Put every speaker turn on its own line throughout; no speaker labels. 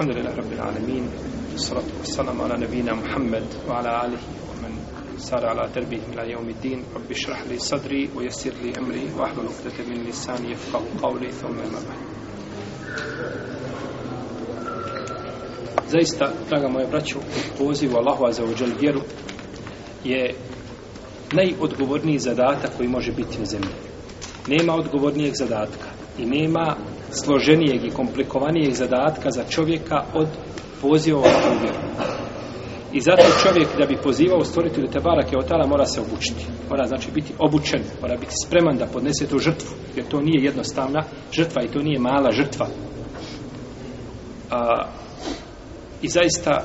الحمد لله رب العالمين والصلاة والسلام على نبينا محمد وعلى آله ومن سار على دربه إلى يوم الدين رب اشرح لي صدري ويسر لي أمري وأحلل عقدة من لساني يفقه قولي ثم ما بعد Zaista, draga moja braćo, poziv Allahu za uđel vjeru je najodgovorniji zadatak koji može biti u zemlji. Nema odgovornijeg zadatka i nema složenijeg i komplikovanijeg zadatka za čovjeka od poziva u vjeru. I zato čovjek da bi pozivao stvoriti u Tebarak je otala mora se obučiti. Mora znači biti obučen, mora biti spreman da podnese tu žrtvu, jer to nije jednostavna žrtva i to nije mala žrtva. A, I zaista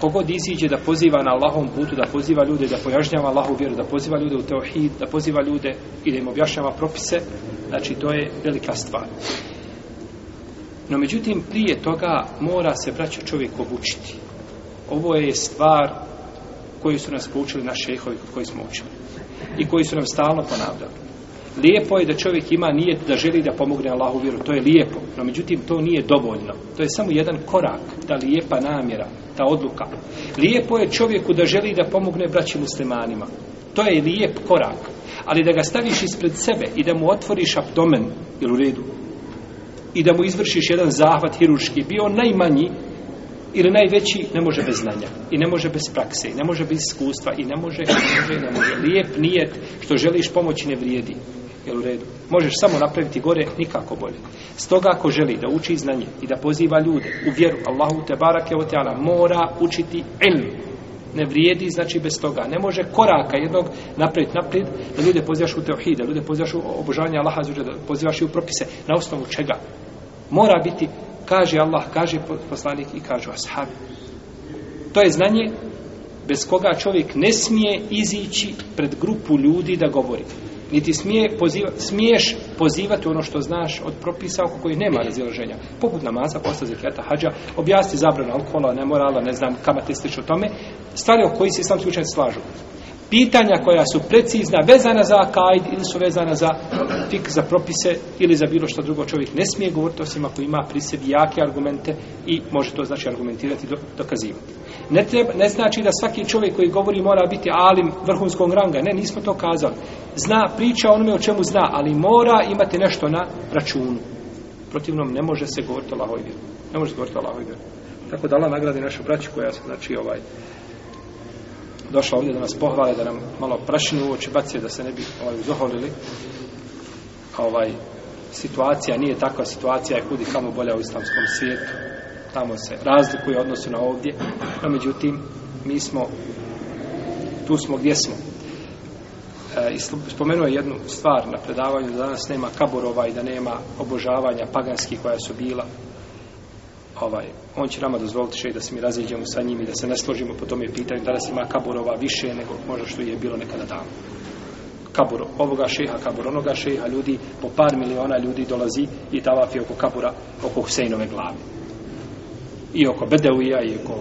kogod iziđe da poziva na Allahom putu, da poziva ljude, da pojažnjava Allahu vjeru, da poziva ljude u teohid, da poziva ljude i da im objašnjava propise, znači to je velika stvar. No međutim, prije toga mora se braćo čovjek obučiti. Ovo je stvar koju su nas poučili naši šehovi koji smo učili i koji su nam stalno ponavljali lijepo je da čovjek ima nijet da želi da pomogne Allahu vjeru, to je lijepo, no međutim to nije dovoljno. To je samo jedan korak, ta lijepa namjera, ta odluka. Lijepo je čovjeku da želi da pomogne braći muslimanima, to je lijep korak, ali da ga staviš ispred sebe i da mu otvoriš abdomen, ili u redu, i da mu izvršiš jedan zahvat hiruški, bio najmanji, ili najveći ne može bez znanja i ne može bez prakse i ne može bez iskustva i ne može i ne može, ne može. lijep nijet što želiš pomoći ne vrijedi jel u redu možeš samo napraviti gore nikako bolje stoga ako želi da uči znanje i da poziva ljude u vjeru Allahu te barake o teala mora učiti ilm ne vrijedi znači bez toga ne može koraka jednog napraviti naprijed da ljude pozivaš u teohide ljude pozivaš u obožavanje Allaha da pozivaš i u propise na osnovu čega mora biti kaže Allah, kaže poslanik i kažu ashabi. To je znanje bez koga čovjek ne smije izići pred grupu ljudi da govori. Niti smije poziva, smiješ pozivati ono što znaš od propisa oko kojih nema razilaženja. Poput namaza, posta zekijata, hađa, objasni zabranu alkohola, nemorala, ne znam kama te o tome. Stvari o koji se islamski učenci slažu pitanja koja su precizna, vezana za akajd ili su vezana za fik za propise ili za bilo što drugo čovjek ne smije govoriti osim ako ima pri sebi jake argumente i može to znači argumentirati i dokazivati. Ne, treba, ne znači da svaki čovjek koji govori mora biti alim vrhunskog ranga, ne, nismo to kazali. Zna, priča onome o čemu zna, ali mora imati nešto na računu. Protivnom ne može se govoriti o lahoj vjeru. Ne može se govoriti o lahoj vjeru. Tako da Allah nagradi našu braću koja se znači ovaj... Uh, došla ovdje da nas pohvale, da nam malo prašinu u oči bacije, da se ne bi ovaj, uzoholili. Ovaj, situacija nije takva situacija, je kudi kamo bolja u islamskom svijetu. Tamo se razlikuje odnosu na ovdje. No, međutim, mi smo, tu smo gdje smo. E, spomenuo je jednu stvar na predavanju, da danas nema kaborova i da nema obožavanja paganskih koja su bila ovaj, on će nama dozvoliti še da se mi razliđemo sa njim i da se ne složimo po tome pitanju da li se ima kaburova više nego možda što je bilo nekada davno. Kabur ovoga šeha, kabur onoga šeha, ljudi, po par miliona ljudi dolazi i tavafi oko kabura, oko Huseinove glave. I oko Bedeuja, i oko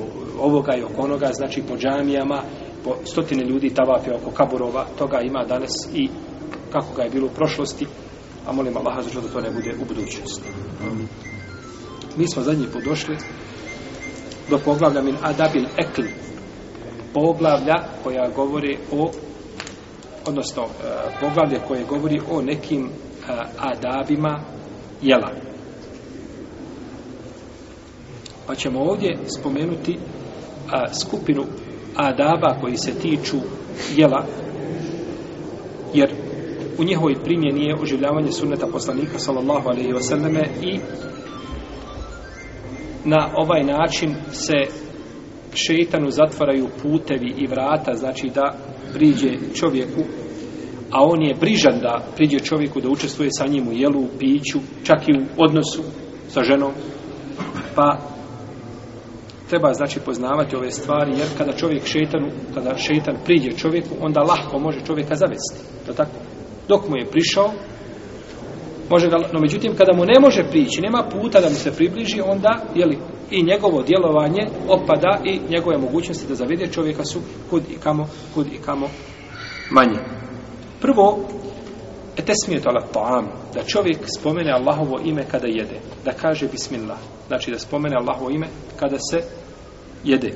ovoga, i oko onoga, znači po džamijama, po stotine ljudi tavafi oko kaburova, toga ima danas i kako ga je bilo u prošlosti, a molim Allah za da to ne bude u budućnosti. Amin mi smo zadnji podošli do poglavlja min adabil ekl poglavlja koja govori o odnosno e, poglavlje koje govori o nekim e, adabima jela pa ćemo ovdje spomenuti e, skupinu adaba koji se tiču jela jer u njihovoj primjeni je oživljavanje sunneta poslanika sallallahu alaihi wasallame i na ovaj način se šeitanu zatvaraju putevi i vrata, znači da priđe čovjeku, a on je brižan da priđe čovjeku da učestvuje sa njim u jelu, u piću, čak i u odnosu sa ženom, pa treba znači poznavati ove stvari, jer kada čovjek šeitanu, kada šeitan priđe čovjeku, onda lahko može čovjeka zavesti, to tako? Dok mu je prišao, može ga, no međutim kada mu ne može prići, nema puta da mu se približi, onda je li i njegovo djelovanje opada i njegove mogućnosti da zavide čovjeka su kud i kamo, kud i kamo manje. Prvo, te smije to pa'am, da čovjek spomene Allahovo ime kada jede, da kaže bismillah, znači da spomene Allahovo ime kada se jede.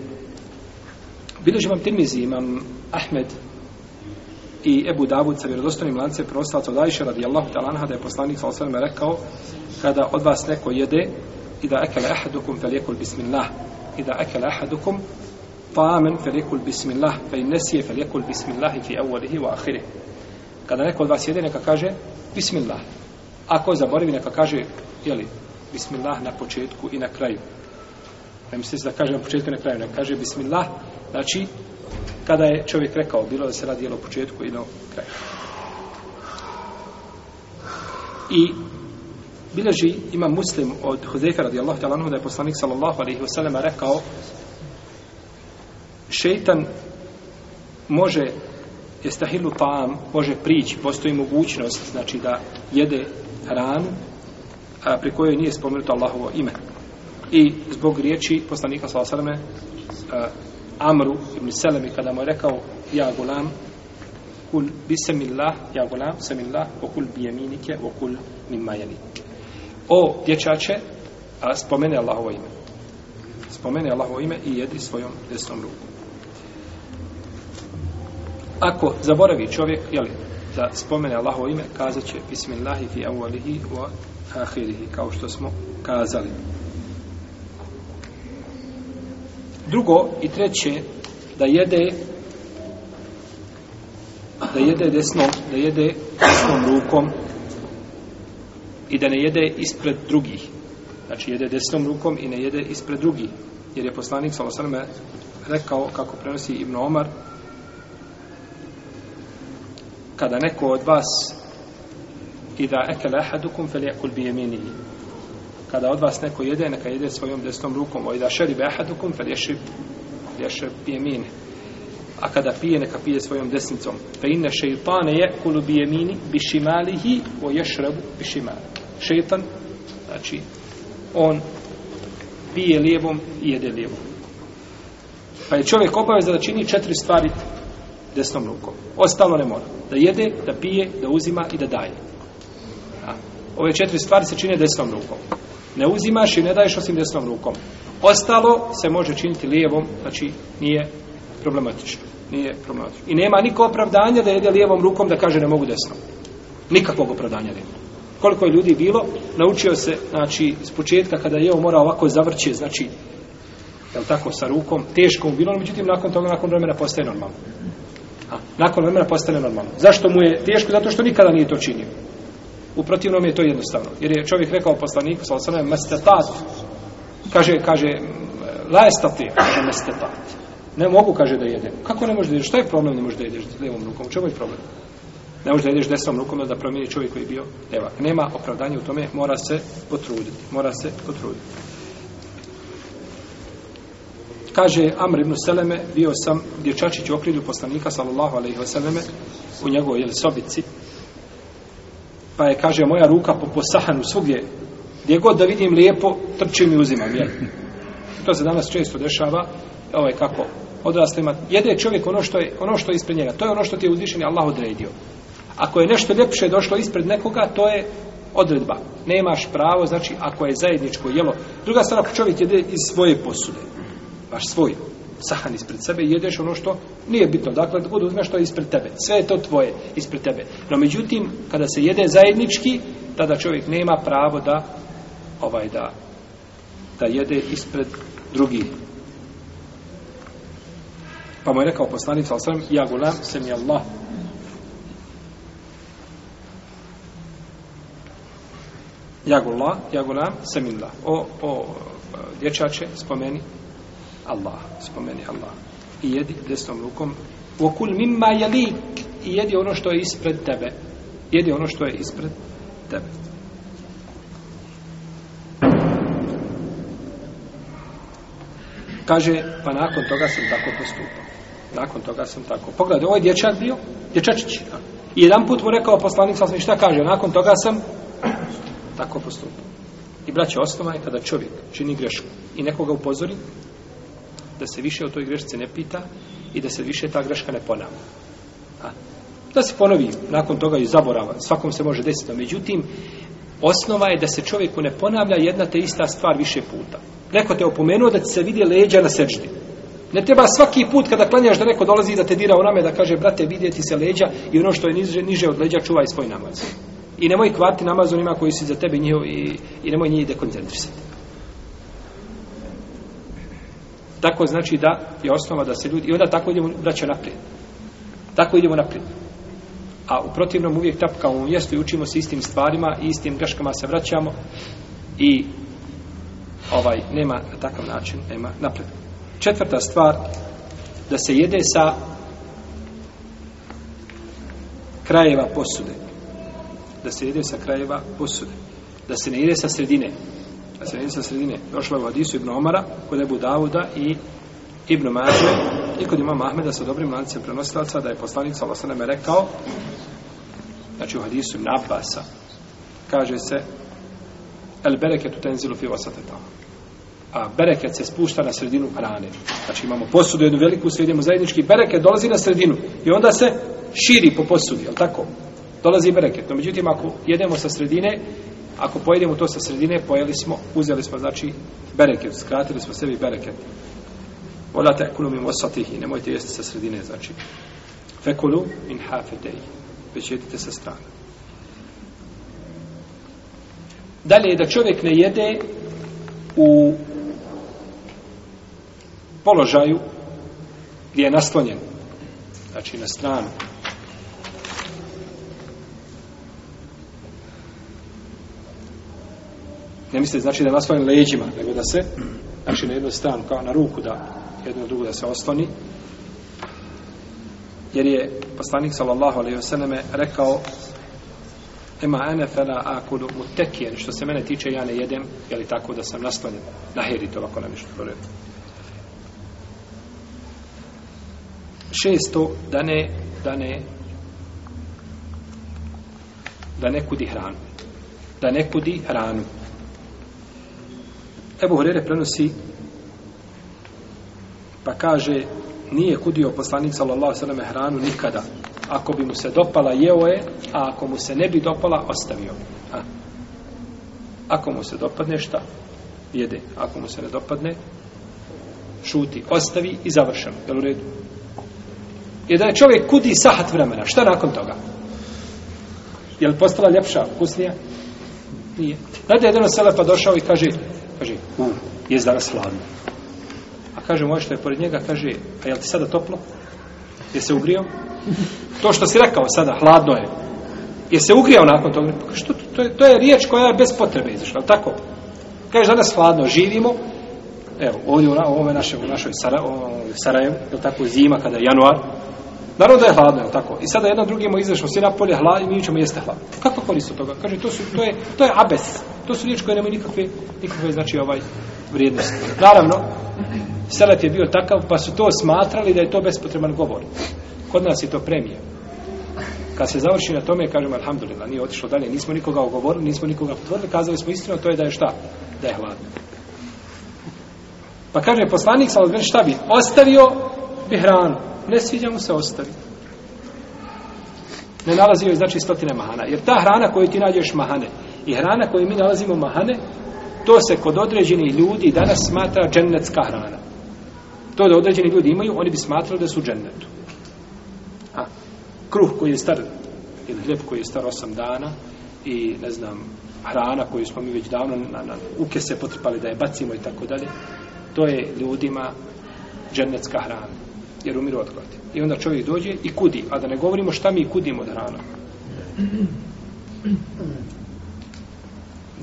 Bilo imam Tirmizi, imam Ahmed, i Ebu Davud sa vjerodostojnim lance prenosilaca od Ajše radijallahu ta'ala anha da je poslanik sallallahu alejhi ve rekao kada od vas neko jede i da akala ahadukum falyakul bismillah i da akala ahadukum ta'aman falyakul bismillah fa in nasiya falyakul bismillah fi awwalihi wa akhirih kada neko od vas jede neka kaže bismillah ako zaboravi neka kaže je li bismillah na početku i na kraju ne misli da kaže na početku i na kraju neka kaže bismillah znači kada je čovjek rekao, bilo da se radi o početku i na kraju. I bilježi ima muslim od Huzefa radijallahu ta'ala anhu da je poslanik sallallahu alaihi wasallam rekao šeitan može jestahilu ta'am, može prići, postoji mogućnost, znači da jede hranu a, pri kojoj nije spomenuto Allahovo ime. I zbog riječi poslanika sallallahu alaihi wasallam Amru ibn Selemi kada mu je rekao ja gulam kul bismillah ja gulam bismillah wa kul bi yaminike wa kul mimma yalik o dječače a spomeni Allahovo ime spomeni Allahovo ime i jedi svojom desnom rukom ako zaboravi čovjek je li da spomene Allahovo ime kazaće bismillah fi awwalihi wa akhirih kao što smo kazali Drugo i treće, da jede da jede desno, da jede desnom rukom i da ne jede ispred drugih. Znači jede desnom rukom i ne jede ispred drugih. Jer je poslanik Salosarme rekao, kako prenosi Ibn Omar, kada neko od vas i da ekele ahadukum fel jakul bijeminihi kada od vas neko jede, neka jede svojom desnom rukom, ojda šeri behadukum, fel ješib, ješib pijemine. A kada pije, neka pije svojom desnicom. Fe inne šeitane je kulu bijemini bišimalihi o ješrebu bišimali. Šeitan, znači, on pije lijevom i jede lijevom. Pa je čovjek obavezan da čini četiri stvari desnom rukom. Ostalo ne mora. Da jede, da pije, da uzima i da daje. Ove četiri stvari se čine desnom rukom. Ne uzimaš i ne daješ osim desnom rukom. Ostalo se može činiti lijevom, znači nije problematično. Nije problematično. I nema niko opravdanja da jede lijevom rukom da kaže ne mogu desnom. Nikakvog opravdanja nema. Koliko je ljudi bilo, naučio se, znači, s početka kada je mora ovako zavrće, znači, je tako, sa rukom, teško mu bilo, međutim, nakon toga, nakon vremena postaje normalno. A, nakon vremena postane normalno. Zašto mu je teško? Zato što nikada nije to činio. U protivnom je to jednostavno. Jer je čovjek rekao poslaniku, sa osnovem, mestetat. Kaže, kaže, lajestati, kaže, mestetat. Ne mogu, kaže, da jedem. Kako ne možeš da jedeš? Šta je problem, ne možeš da jedeš levom rukom? U čemu je problem? Ne možeš da jedeš desnom rukom da promijeni čovjek koji je bio levak. Nema opravdanja u tome, mora se potruditi. Mora se potruditi. Kaže Amr ibn Seleme, bio sam dječačić u okrilju poslanika, sallallahu alaihi wa sallame, u njegovoj sobici, pa je, kaže, moja ruka po posahanu svugdje, gdje god da vidim lijepo, trčim i uzimam, jel? To se danas često dešava, ovo ovaj, je kako, odrastajima, jede čovjek ono što je, ono što je ispred njega, to je ono što ti je uzvišen Allah odredio. Ako je nešto ljepše došlo ispred nekoga, to je odredba. Nemaš pravo, znači, ako je zajedničko jelo. Druga stvar, ako čovjek jede iz svoje posude, baš svoje, sahan ispred sebe jedeš ono što nije bitno. Dakle, god uzmeš to ispred tebe. Sve je to tvoje ispred tebe. No, međutim, kada se jede zajednički, tada čovjek nema pravo da ovaj da da jede ispred drugih. Pa mu je rekao poslanik, sal sam, ja gulam, sem je Allah. Ja gulam, ja gulam, sem je Allah. O, o, dječače, spomeni, Allah, spomeni Allah. I jedi desnom rukom, وَكُلْ مِمَّا يَلِيكُ I jedi ono što je ispred tebe. Jedi ono što je ispred tebe. Kaže, pa nakon toga sam tako postupao. Nakon toga sam tako. Pogledaj, ovaj dječak bio, dječačić. I jedan put mu rekao poslanik, sam šta kaže, nakon toga sam tako postupao. I braće, osnova je kada čovjek čini grešku i nekoga upozori, da se više o toj grešci ne pita i da se više ta greška ne ponavlja. A, da se ponovi nakon toga i zaborava, svakom se može desiti. Međutim, osnova je da se čovjeku ne ponavlja jedna te ista stvar više puta. Neko te opomenuo da ti se vidi leđa na sečti. Ne treba svaki put kada klanjaš da neko dolazi da te dira u rame da kaže brate vidjeti se leđa i ono što je niže, niže od leđa čuvaj svoj namaz. I nemoj kvati namaz onima koji su za tebe njiho i, i nemoj njih dekoncentrisati. Tako znači da je osnova da se ljudi... I onda tako idemo vraća naprijed. Tako idemo naprijed. A u protivnom uvijek tapkamo u mjestu i učimo se istim stvarima i istim greškama se vraćamo i ovaj nema na takav način nema napred. Četvrta stvar da se jede sa krajeva posude. Da se jede sa krajeva posude. Da se ne jede sa sredine na sredini sa sredine. Došlo je u Hadisu Ibn Omara, kod Ebu Davuda i Ibn Mađe i kod imama Ahmeda sa dobrim lancem prenosilaca da je poslanik sa Allah rekao znači u Hadisu Ibn Abbasa kaže se el bereketu tenzilu fi vasate ta a bereket se spušta na sredinu hrane. Znači imamo posudu jednu veliku, sve idemo zajednički, bereket dolazi na sredinu i onda se širi po posudi, je tako? Dolazi bereket. No, međutim, ako jedemo sa sredine, ako pojedemo to sa sredine, pojeli smo, uzeli smo, znači, bereket, skratili smo sebi bereket. Vola te kulu mim osatihi, nemojte jesti sa sredine, znači. Fekulu min hafetej, već jedite sa strane. Dalje je da čovjek ne jede u položaju gdje je naslonjen, znači na stranu, ne misle znači da je na svojim leđima, nego da se, znači na jednu stranu, kao na ruku da, jednu drugu da se osloni. Jer je poslanik sallallahu alaihi wa sallame rekao Ema ene fela akulu mu tekijen, što se mene tiče, ja ne jedem, je li tako da sam naslonjen na herit, ovako nam je što je Šesto, da ne, da ne, da ne kudi hranu. Da ne kudi hranu. Ebu Horere prenosi pa kaže nije kudio poslanik sallallahu sallam hranu nikada. Ako bi mu se dopala jeo je, a ako mu se ne bi dopala ostavio. A. Ako mu se dopadne šta? Jede. Ako mu se ne dopadne šuti. Ostavi i završeno. Jel u redu? I da je čovjek kudi sahat vremena. Šta nakon toga? Je li postala ljepša, kusnija? Nije. Znate, jedan od selefa došao i kaže, kaže, u, je danas hladno. A kaže, moje što je pored njega, kaže, a jel ti sada toplo? Je se ugrijao? To što si rekao sada, hladno je. Je se ugrijao nakon toga? Pa što, to, to, je, to je riječ koja je bez potrebe izišla, tako? Kaže, danas hladno, živimo, evo, ovdje u, u ovome našoj, u našoj Sara, ovaj, Sarajevu, je tako, zima, kada je januar, Naravno da je hladno, je tako? I sada jedno drugimo izašlo, svi napolje hladni, mi ćemo jeste hladno. Kako koris od toga? Kaže, to, su, to, je, to je abes. To su riječi koje nemaju nikakve, nikakve, znači, ovaj, vrijednosti. Naravno, selet je bio takav, pa su to smatrali da je to bespotreban govor. Kod nas je to premija. Kad se završi na tome, kažemo, alhamdulillah, nije otišlo dalje, nismo nikoga ogovorili, nismo nikoga potvorili, kazali smo istinu, to je da je šta? Da je hladno. Pa kaže, poslanik sam odmrši šta bi? Ostavio bi hranu ne sviđa mu se ostavi. Ne nalazi joj znači stotine mahana. Jer ta hrana koju ti nađeš mahane i hrana koju mi nalazimo mahane, to se kod određenih ljudi danas smatra džennetska hrana. To da određeni ljudi imaju, oni bi smatrali da su džennetu. A, kruh koji je star, ili hljep koji je star 8 dana, i ne znam, hrana koju smo mi već davno na, na uke se potrpali da je bacimo i tako dalje, to je ljudima džennetska hrana jer umiru od gladi. I onda čovjek dođe i kudi, a da ne govorimo šta mi kudimo da rano.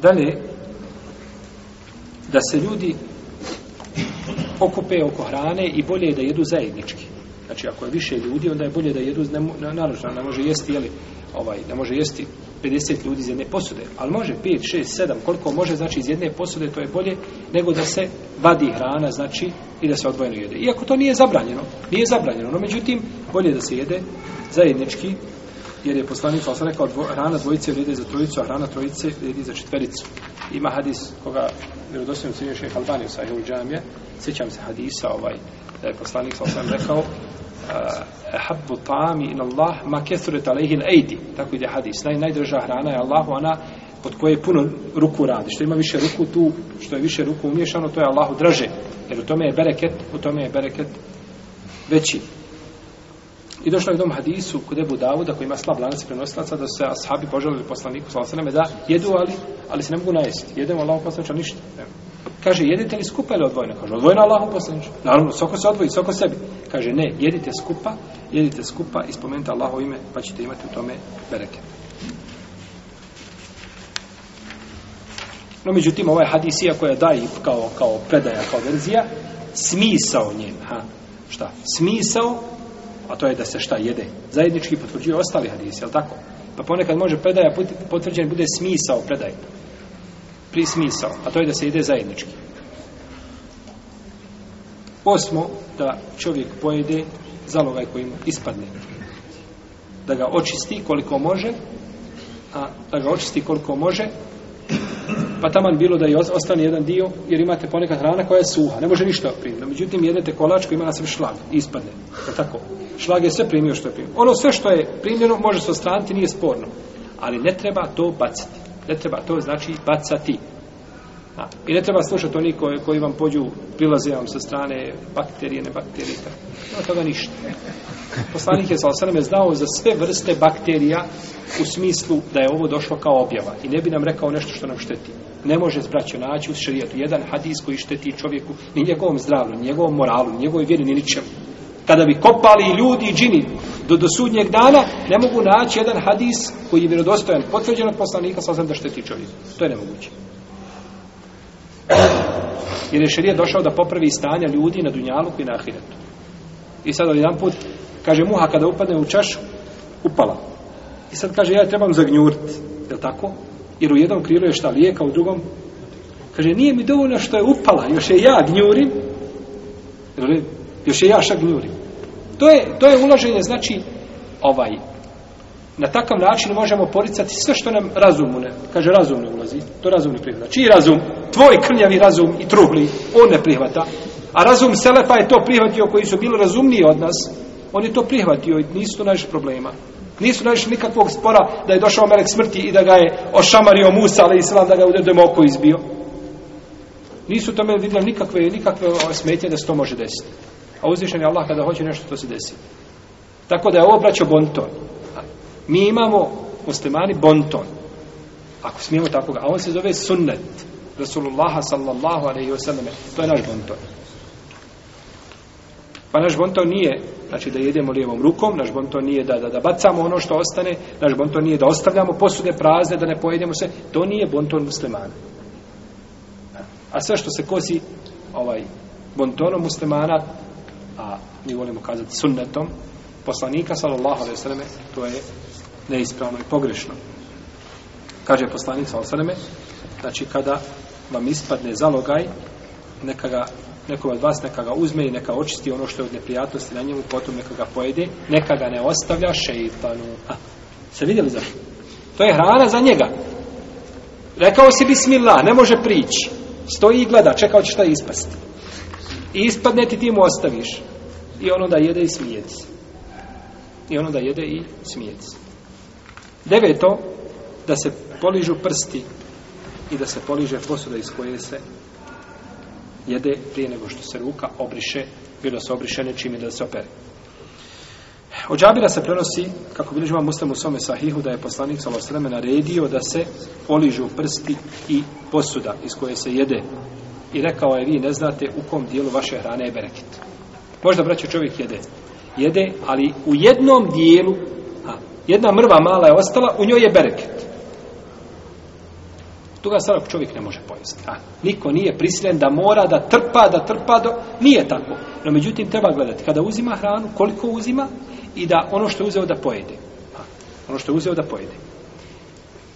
Dalje, da se ljudi okupe oko hrane i bolje je da jedu zajednički. Znači, ako je više ljudi, onda je bolje da jedu, naravno, ne može jesti, jeli, ovaj, ne može jesti 50 ljudi iz jedne posude. Ali može 5, 6, 7, koliko može, znači iz jedne posude to je bolje nego da se vadi hrana, znači i da se odvojeno jede. Iako to nije zabranjeno, nije zabranjeno, no međutim bolje da se jede zajednički jer je poslanik sa rekao hrana dvojice vrijedi za trojicu, a hrana trojice vrijedi za četvericu. Ima hadis koga vjerodostojno cijenio šejh Albani u Sahihu Džamije, sjećam se hadisa ovaj da je poslanik sa rekao ehabbu ta'ami in Allah ma kesuret alaihi l'ejdi. Tako ide hadis. Naj, najdraža hrana je Allah, ona pod koje puno ruku radi. Što ima više ruku tu, što je više ruku umješano, to je Allahu draže. Jer u tome je bereket, u tome je bereket veći. I došlo je u tom hadisu kod Ebu Davuda koji ima slab lanac prenosilaca da se ashabi poželili poslaniku sallallahu alejhi da jedu ali ali se ne mogu najesti. Jedemo Allahu poslanicu ništa. Evo. Kaže, jedite li skupa ili odvojno? Kaže, odvojno Allahu poslaniče. Naravno, svako se odvoji, svako sebi. Kaže, ne, jedite skupa, jedite skupa i spomenite Allahu ime, pa ćete imati u tome bereke. No, međutim, ovaj hadis, iako je daj kao, kao predaja, kao verzija, smisao njen, ha, šta? Smisao, a to je da se šta jede, zajednički potvrđuje ostali hadisi, je tako? Pa ponekad može predaja potvrđen, bude smisao predaja pri smisao, a to je da se ide zajednički. Osmo, da čovjek pojede zalogaj ovaj koji mu ispadne. Da ga očisti koliko može, a da ga očisti koliko može, pa taman bilo da je ostane jedan dio, jer imate ponekad hrana koja je suha, ne može ništa primiti. Međutim, jedete kolač koji ima na sebi šlag, ispadne. Je tako? Šlag je sve primio što je primio. Ono sve što je primljeno može se ostraniti, nije sporno. Ali ne treba to baciti ne treba to znači bacati A, i ne treba slušati oni koji, koji vam pođu prilaze vam sa strane bakterije, ne bakterije tako. toga ništa poslanik je sa osanem je znao za sve vrste bakterija u smislu da je ovo došlo kao objava i ne bi nam rekao nešto što nam šteti ne može zbraću naći u šarijetu jedan hadis koji šteti čovjeku ni njegovom zdravlju, ni njegovom moralu, ni njegovoj vjeri, ni ničemu kada bi kopali ljudi i džini do, do sudnjeg dana, ne mogu naći jedan hadis koji je vjerodostojan, potvrđen od poslanika, sa da šteti čovjek. To je nemoguće. Jer je šerije došao da popravi stanja ljudi na dunjalu i na ahiretu. I sad jedan put, kaže muha, kada upadne u čašu, upala. I sad kaže, ja je trebam zagnjuriti. Je li tako? Jer u jednom krilu je šta lijeka, u drugom... Kaže, nije mi dovoljno što je upala, još je ja gnjurim. Još je ja šta gnjurim. To je, to je ulaženje, znači, ovaj, na takav način možemo poricati sve što nam razum ne, kaže razum ne ulazi, to razum ne prihvata. Čiji razum? Tvoj krnjavi razum i trugli, on ne prihvata. A razum Selefa je to prihvatio koji su bili razumniji od nas, on je to prihvatio i nisu to najviše problema. Nisu najviše nikakvog spora da je došao Melek smrti i da ga je ošamario Musa, ali i sve da ga je u dedem oko izbio. Nisu tome vidjeli nikakve, nikakve ovaj, smetje da se to može desiti. A uzvišen je Allah kada hoće nešto, to se desi. Tako da je ovo, braćo, bonton. Mi imamo muslimani bonton. Ako smijemo tako ga. A on se zove sunnet. Rasulullaha sallallahu alaihi wa sallam. To je naš bonton. Pa naš bonton nije, znači da jedemo lijevom rukom, naš bonton nije da, da, da bacamo ono što ostane, naš bonton nije da ostavljamo posude prazne, da ne pojedemo sve. To nije bonton muslimana. A sve što se kosi ovaj bontonom muslimana, mi volimo kazati sunnetom poslanika sallallahu alejhi ve selleme to je neispravno i pogrešno kaže poslanik sallallahu alejhi ve selleme znači kada vam ispadne zalogaj neka ga neko od vas neka ga uzme i neka očisti ono što je od neprijatnosti na njemu potom neka ga pojede neka ga ne ostavlja šejtanu a se vidjeli za to je hrana za njega rekao si bismillah ne može prići stoji i gleda čeka hoće šta ispasti i ispadne ti ti mu ostaviš I ono da jede i smijeti se. I ono da jede i smijeti se. Deveto, da se poližu prsti i da se poliže posuda iz koje se jede prije nego što se ruka obriše, bilo se obriše nečim da se opere. Od džabira se prenosi, kako bilo živa muslim u svome sahihu, da je poslanik svala sveme naredio da se poližu prsti i posuda iz koje se jede. I rekao je, vi ne znate u kom dijelu vaše hrane je bereket. Možda braću čovjek jede. Jede, ali u jednom dijelu, a, jedna mrva mala je ostala, u njoj je bereket. Toga sada čovjek ne može pojesti. A, niko nije prisiljen da mora, da trpa, da trpa, do... nije tako. No, međutim, treba gledati. Kada uzima hranu, koliko uzima i da ono što je uzeo da pojede. A, ono što je uzeo da pojede.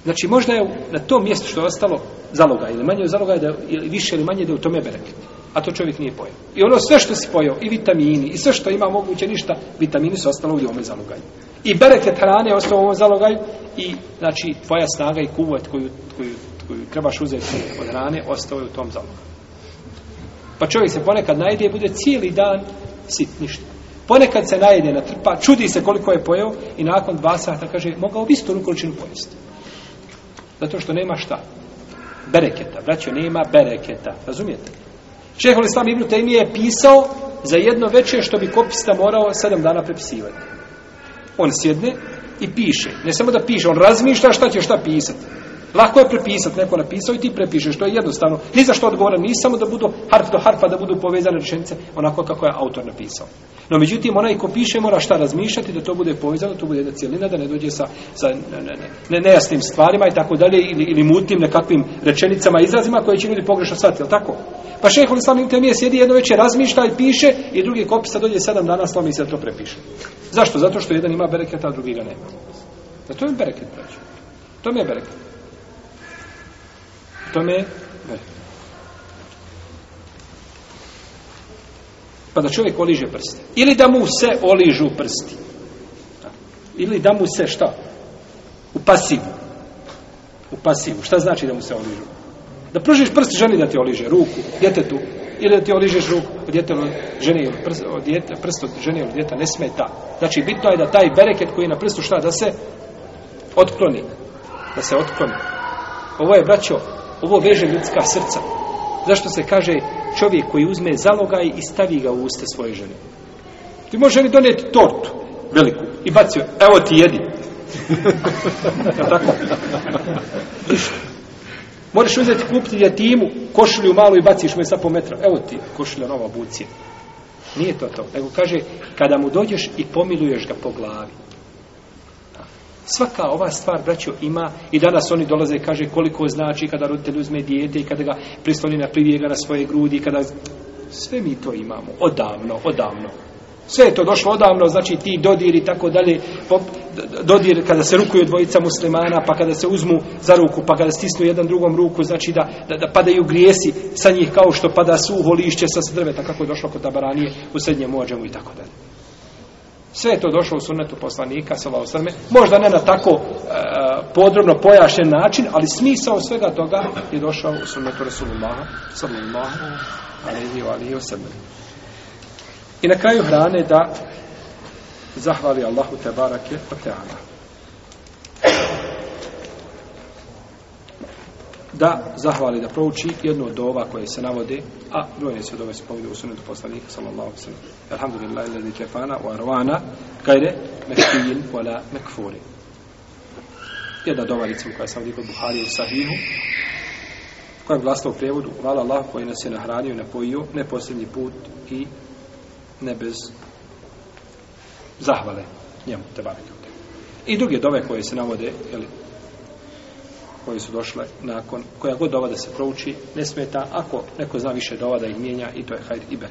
Znači, možda je na tom mjestu što je ostalo zaloga ili manje zaloga je da, ili više ili manje da u tome bereket a to čovjek nije pojao. I ono sve što si pojao, i vitamini, i sve što ima moguće ništa, vitamini su ostalo ovdje u ovome zalogaju. I bereket hrane je ostalo u ovome zalogaju, i znači tvoja snaga i kuvat koju, koju, koju trebaš uzeti od hrane, ostalo je u tom zalogaju. Pa čovjek se ponekad najde bude cijeli dan sit, ništa. Ponekad se najede na trpa, čudi se koliko je pojao i nakon dva sata kaže, mogao bi isto rukoličinu pojesti. Zato što nema šta. Bereketa, braćo, nema bereketa. Razumijete? Šehol Islam Ibn Taymi je pisao za jedno veće što bi kopista morao sedam dana prepisivati. On sjedne i piše. Ne samo da piše, on razmišlja šta će šta pisati. Lako je prepisati, neko napisao i ti prepišeš, to je jednostavno. Ni za što odgovoran, ni samo da budu harf do harfa, da budu povezane rečenice onako kako je autor napisao. No, međutim, onaj ko piše mora šta razmišljati, da to bude povezano, to bude jedna cijelina, da ne dođe sa, sa ne, ne, ne, ne, nejasnim stvarima i tako dalje, ili, ili mutnim nekakvim rečenicama, izrazima koje će ljudi pogrešno shvatiti, je tako? Pa šeheh u islamu te mije sjedi jedno večer, razmišlja i piše, i drugi kopisa dođe sedam dana, slomi se da to prepiše. Zašto? Zato što jedan ima bereketa, a drugi ga nema. Da to je bereket, braću. To mi je bereket. To mi je bereket. Pa da čovjek oliže prste. Ili da mu se oližu prsti. Ili da mu se šta? U pasivu. U pasivu. Šta znači da mu se oližu? Da pružiš prst ženi da ti oliže ruku, djetetu. Ili da ti oližeš ruku od djete, žene ili prst od djeta, prst od žene ili djeta, ne smeta. Znači, bitno je da taj bereket koji je na prstu šta, da se otkloni. Da se otkloni. Ovo je, braćo, ovo veže ljudska srca. Zašto se kaže, čovjek koji uzme zalogaj i stavi ga u uste svoje žene. Ti može li doneti tortu veliku i baci joj, evo ti jedi. tako? Moraš uzeti kupiti djetimu, košulju malu i baciš me sa po metra. Evo ti košulja nova bucija. Nije to to. Nego kaže, kada mu dođeš i pomiluješ ga po glavi, Svaka ova stvar, braćo, ima i danas oni dolaze i kaže koliko znači kada roditelj uzme dijete i kada ga prisloni na privijega na svoje grudi kada... Sve mi to imamo, odavno, odavno. Sve je to došlo odavno, znači ti dodir i tako dalje, pop, dodir kada se rukuju dvojica muslimana, pa kada se uzmu za ruku, pa kada stisnu jedan drugom ruku, znači da, da, da padaju grijesi sa njih kao što pada suho lišće sa drveta, kako je došlo kod tabaranije u srednjem ođemu i tako dalje. Sve je to došlo u sunetu poslanika, salavosrme. možda ne na tako e, podrobno pojašen način, ali smisao svega toga je došao u sunetu Rasulullaha, sallallahu alaihi wa alihi wa I na kraju hrane da zahvali Allahu te barake od te ala da zahvali da prouči jednu od ova koje se navode a brojne se od ove se povide u sunetu poslanika sallallahu alaihi sallam alhamdulillah ilazi kefana u arvana kajde mekfijin wala mekfuri jedna dova recimo koja je samo nikod Buhari u Sahihu koja je glasla u prevodu hvala Allah koji nas je nahranio i napojio ne posljednji put i ne bez zahvale njemu te barek i druge dove koje se navode jeli, koje su došle nakon, koja god dova da se prouči, ne smeta, ako neko zna više dova da ih mijenja, i to je hajr i ben.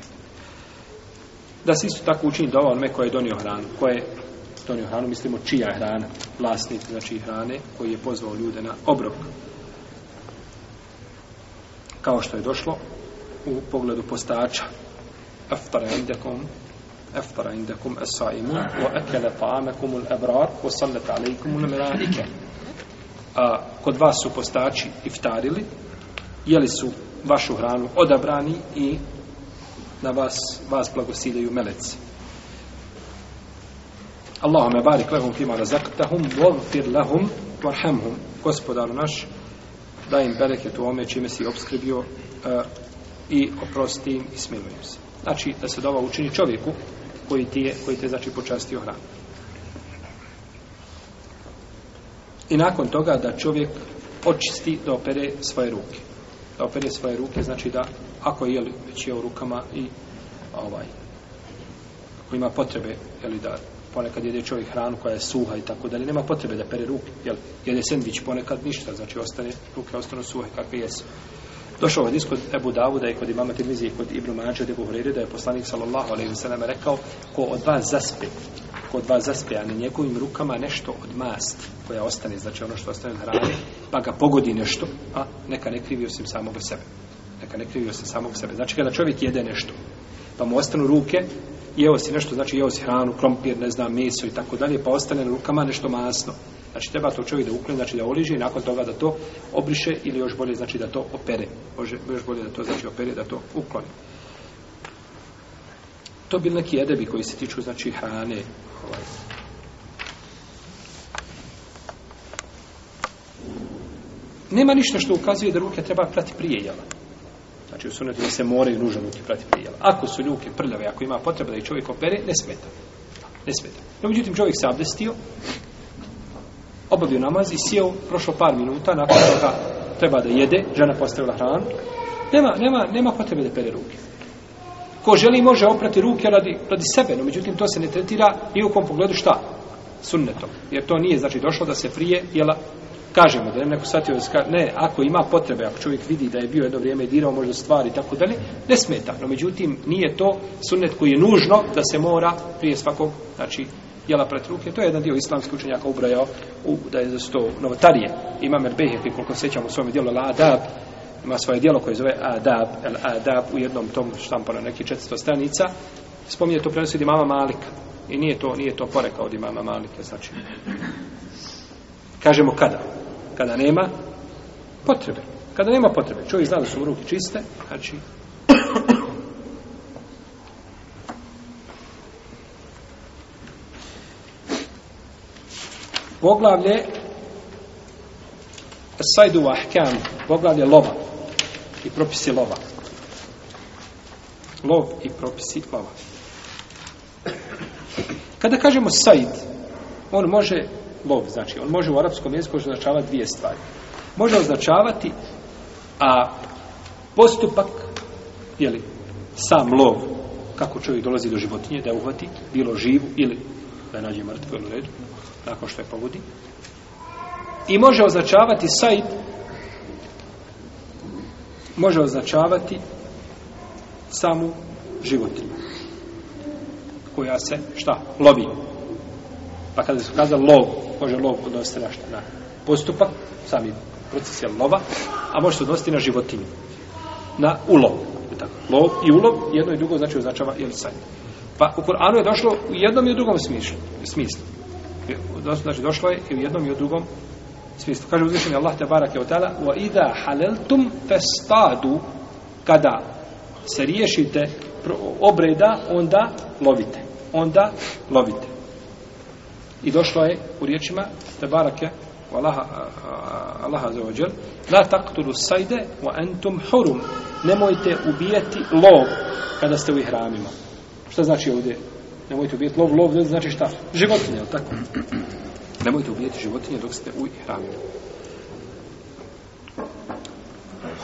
Da se isto tako učini dova onome koje je donio hranu, koje je donio hranu, mislimo čija je hrana, vlasnik, znači hrane, koji je pozvao ljude na obrok. Kao što je došlo u pogledu postača, aftara indekom, aftara indekom esaimu, wa akele pa amekumul ebrar, wa sallat alaikumul melanike a, kod vas su postači iftarili, jeli su vašu hranu odabrani i na vas, vas blagosiljaju meleci. Allahume barik lehum fima razaktahum, vogfir lehum, varhamhum. Gospodaru naš, daj im bereket u ome čime si obskribio a, e, i oprosti im i smilujem se. Znači, da se dova učini čovjeku koji, ti je, koji te znači počastio hranu. I nakon toga da čovjek očisti da opere svoje ruke. Da opere svoje ruke, znači da ako je već je u rukama i ovaj ako ima potrebe je li da ponekad jede čovjek hranu koja je suha i tako dalje, nema potrebe da pere ruke, jel, jede sandvič ponekad ništa, znači ostane, ruke ostane suhe kakve jesu. Došao ovaj diskod Ebu Davuda i kod imama Tirmizije i kod Ibnu Mađa gdje govorili da je poslanik sallallahu alaihi sallam rekao ko od vas zaspe svako od vas zaspeja na njegovim rukama nešto od masti koja ostane, znači ono što ostane na rani, pa ga pogodi nešto, a neka ne krivi osim samog sebe. Neka ne krivi osim samog sebe. Znači kada čovjek jede nešto, pa mu ostanu ruke, jeo si nešto, znači jeo si hranu, krompir, ne znam, meso i tako dalje, pa ostane na rukama nešto masno. Znači treba to čovjek da ukloni, znači da oliže i nakon toga da to obriše ili još bolje znači da to opere. Može, još bolje da to znači opere, da to ukloni. To bi neki edebi koji se tiču znači hrane, ovaj. Nema ništa što ukazuje da ruke treba prati prije jela. Znači u sunetu se moraju nužno ruke prati prije jela. Ako su ljuke prljave, ako ima potreba da ih čovjek opere, ne smeta. Ne smeta. No, međutim, čovjek se abdestio, obavio namaz i sjeo, prošlo par minuta, nakon toga treba da jede, žena postavila hranu, nema, nema, nema potrebe da pere ruke. Ko želi može oprati ruke radi, radi sebe, no međutim to se ne tretira i u kom pogledu šta? Sunnetom. Jer to nije znači došlo da se prije, jela kažemo da je neko shvatio da ne, ako ima potrebe, ako čovjek vidi da je bio jedno vrijeme i dirao možda stvari i tako dalje, ne smeta. No međutim, nije to sunnet koji je nužno da se mora prije svakog, znači, jela pred ruke. To je jedan dio islamskih učenjaka ubrajao u, da je za sto novotarije. Ima Merbehe, koliko sećam u svom dijelu, la adab, ima svoje dijelo koje zove Adab, el Adab u jednom tom štampano neki 400 stranica, spominje to prenosi od imama Malika. I nije to, nije to porekao od imama Malika, znači. Kažemo kada? Kada nema potrebe. Kada nema potrebe. Čovjek zna da su mu ruke čiste, znači... Poglavlje Sajdu Ahkam, poglavlje Lova, i propisi lova. Lov i propisi lova. Kada kažemo sajd, on može, lov znači, on može u arapskom jeziku označavati dvije stvari. Može označavati a postupak, jeli, sam lov, kako čovjek dolazi do životinje, da je uhvati, bilo živu ili da je nađe mrtvo ili redu, nakon što je pogodi. I može označavati sajd može označavati samu životinju koja se, šta, lovi. Pa kada se kaza lov, može lov odnositi na šta, na postupak, sami proces je lova, a može se odnositi na životinju, na ulov. Tako, lov i ulov jedno i drugo znači označava ili sanj. Pa u Koranu je došlo u jednom i u drugom smislu. smislu. Znači, došlo je i u jednom i u drugom smislu. Kaže uzvišenje Allah te barake od tala, wa idha haleltum festadu, kada se riješite obreda, onda lovite. Onda lovite. I došlo je u riječima te barake Allaha za ođer la taktulu sajde wa entum hurum nemojte ubijeti lov kada ste u ihramima. Šta znači ovdje? Nemojte ubijeti lov, lov znači šta? Životinje, tako? Nemojte ubijeti životinje dok ste u ihramima.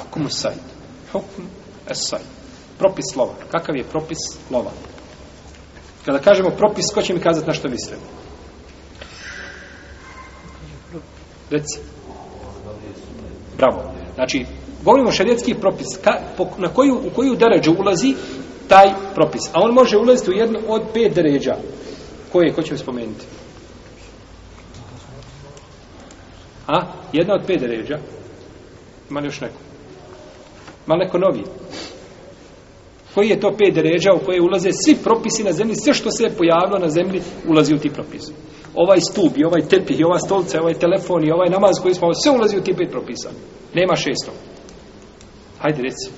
Hukum sajd. Hukum es sajd. Propis lova. Kakav je propis lova? Kada kažemo propis, ko će mi kazati na što mislimo? Reci. Bravo. Znači, govorimo šarijetski propis. Ka, po, na koju, u koju deređu ulazi taj propis? A on može ulaziti u jedno od pet deređa. Koje, ko će mi spomenuti? Koje? A? Jedna od pet deređa. Ima li još neko? Ima li neko novi? Koji je to pet deređa u koje ulaze svi propisi na zemlji? Sve što se je pojavilo na zemlji ulazi u ti propisi. Ovaj stup i ovaj tepih i ova stolca i ovaj telefon i ovaj namaz koji smo ovo, sve ulazi u ti pet propisa. Nema šesto. Hajde, reci.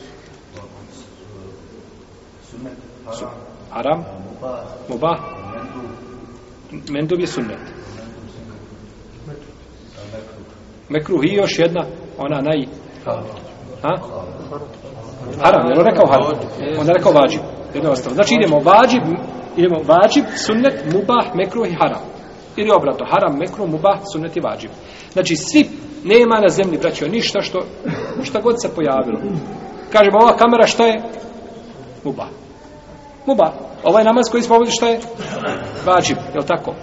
Aram? Mubah? Mendub je sunnet. Mekruh i još jedna, ona naj... Ha? Haram, je li rekao haram? Onda je rekao vađib. Jedno ostalo. Znači idemo vađib, idemo vađib, sunnet, mubah, mekruh i haram. Ili obrato, haram, mekruh, mubah, sunnet i vađib. Znači svi, nema na zemlji, braćo, ništa što, ništa god se pojavilo. Kažemo, ova kamera šta je? Mubah. Mubah. Ovaj namaz koji smo ovdje šta je? Vađib, je li tako?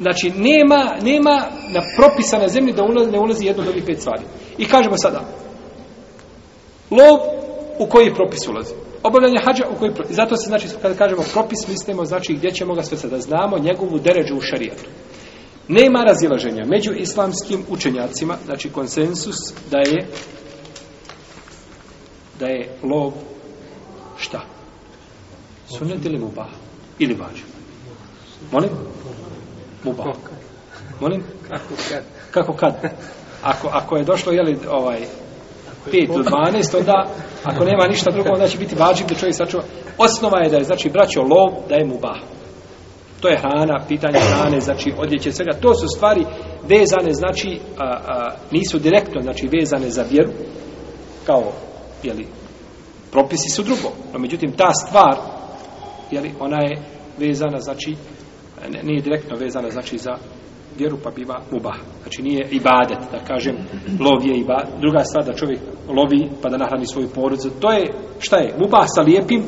Znači, nema, nema na propisana zemlji da ulazi, ne ulazi jedno od ovih pet stvari. I kažemo sada, lov u koji propis ulazi? Obavljanje hađa u koji propis? Zato se, znači, kada kažemo propis, mislimo, znači, gdje ćemo ga sve sada znamo, njegovu deređu u šarijetu. Nema razilaženja među islamskim učenjacima, znači konsensus, da je da je lov šta? Sunet ili mubah? Ili vađu? Molim? Muba. Kako kad? Molim? Kako kad? Kako kad? Ako, ako je došlo, jeli, ovaj, 5 do 12, onda, ako nema ništa drugo, onda će biti vađiv da čovjek sačuva. Osnova je da je, znači, braćo lov, da je muba. To je hrana, pitanje hrane, znači, odjeće svega. To su stvari vezane, znači, a, a, nisu direktno, znači, vezane za vjeru, kao, jeli, propisi su drugo. No, međutim, ta stvar, jeli, ona je vezana, znači, nije direktno vezana znači za vjeru pa biva mubah. Znači nije ibadet, da kažem, lov je ibadet. Druga stvar da čovjek lovi pa da nahrani svoju porodicu. To je, šta je, mubah sa lijepim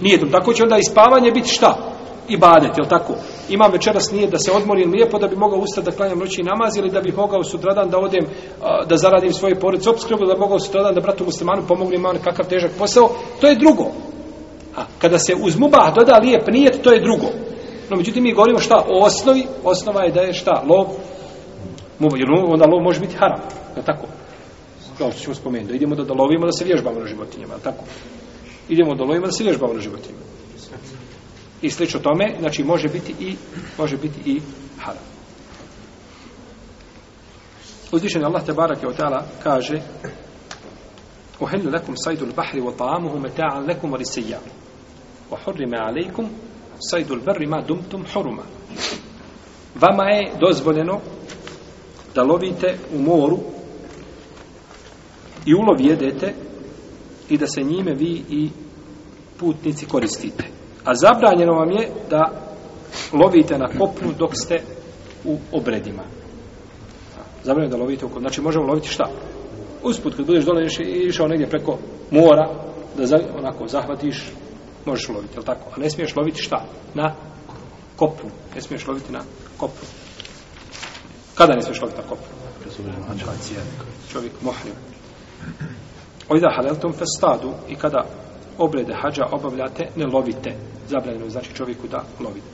nijetom. Tako će onda i spavanje biti šta? Ibadet, je tako? Imam večeras nije da se odmori ili lijepo da bi mogao ustati da klanjam noći namaz ili da bi mogao sutradan da odem da zaradim svoje porodice obskrbu, da bi mogao sutradan da bratu muslimanu pomogu imam kakav težak posao. To je drugo. A kada se uz mubah doda lijep nijet, to je drugo. No, međutim, mi govorimo šta? O osnovi, osnova je da je šta? Lov, jer onda lov može biti haram, je tako? Kao što ćemo spomenuti, da idemo da, da lovimo da se vježbamo na životinjama, je tako? Idemo da lovimo da se vježbamo na životinjama. I slično tome, znači može biti i, može biti i haram. Uzvišen Allah te barake od tala kaže Uhellu lakum sajdu l-bahri wa ta'amuhu meta'an lakum wa risijamu. Wa hurrime alaikum sajdul berrima dumtum horuma. Vama je dozvoljeno da lovite u moru i ulov jedete i da se njime vi i putnici koristite. A zabranjeno vam je da lovite na kopnu dok ste u obredima. Zabranjeno da lovite u kopnu. Znači možemo loviti šta? Usput kad budeš dole i išao ono negdje preko mora da onako zahvatiš možeš loviti, je li tako? A ne smiješ loviti šta? Na kopnu. Ne smiješ loviti na kopnu. Kada ne smiješ loviti na kopnu? Znači, ovaj Čovjek mohrim. Ojda haleltum festadu i kada oblede hađa obavljate, ne lovite. Zabranjeno je znači čovjeku da lovite.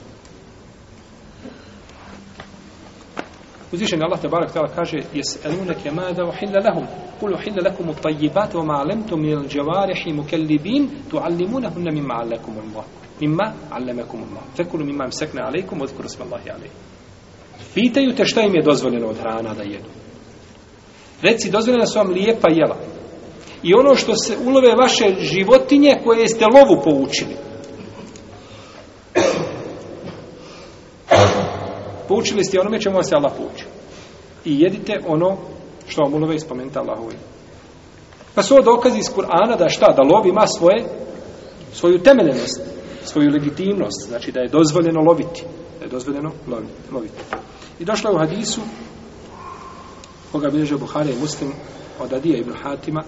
Uzvišen Allah te barak tala kaže jes elunak je mada uhilla lahum kulu uhilla lakum u tajibate o ma'alemtu min il džavarihi mukellibin tu allimuna hunna min ma'alekum Allah min ma'alemekum Allah fekulu min ma'am sekne alaikum odkuru sma Allahi alaikum Pitaju te šta im je dozvoljeno od hrana da jedu. Reci, dozvoljena su vam lijepa jela. I ono što se ulove vaše životinje koje ste lovu poučili. poučili ste onome čemu vas je Allah poučio. I jedite ono što vam ulove ispomenuti Allahovi. Pa su ovo dokazi iz Kur'ana da šta? Da lov ima svoje, svoju temeljenost, svoju legitimnost. Znači da je dozvoljeno loviti. Da je dozvoljeno loviti. I došlo je u hadisu koga bilježe Buhari i Muslim od Adija ibn Hatima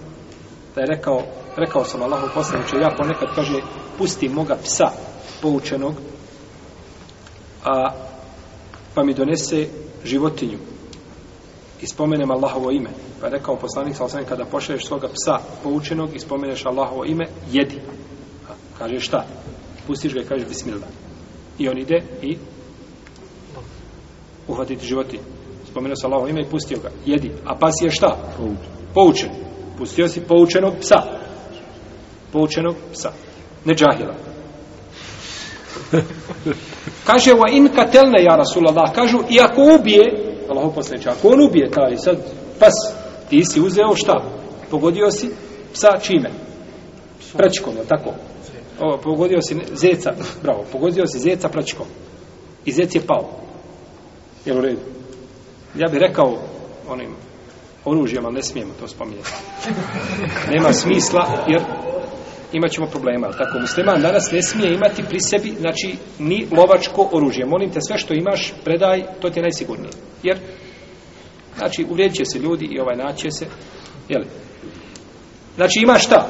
da je rekao, rekao sam Allahu poslanicu, ja ponekad kaže pusti moga psa poučenog a pa mi donese životinju i spomenem Allahovo ime. Pa je rekao poslanik sa kada pošalješ svoga psa poučenog i spomeneš Allahovo ime, jedi. A kaže šta? Pustiš ga i kaže bismillah. I on ide i uhvatiti životinju. Spomenuo se Allahovo ime i pustio ga. Jedi. A pas je šta? Poučen. Pustio si poučenog psa. Poučenog psa. Ne džahila. kaže wa in katelne ja Rasulallah kažu i ako ubije Allaho posneće ako on ubije taj sad pas ti si uzeo šta pogodio si psa čime prčkom tako o, pogodio si zeca bravo pogodio si zeca prčkom i zec je pao jel u redu ja bih rekao onim oružjem ali ne smijemo to spominjati nema smisla jer imat ćemo problema. Ali tako, musliman danas ne smije imati pri sebi, znači, ni lovačko oružje. Molim te, sve što imaš, predaj, to ti je najsigurnije. Jer, znači, uvrijedit će se ljudi i ovaj naće se, jeli? Znači, imaš šta?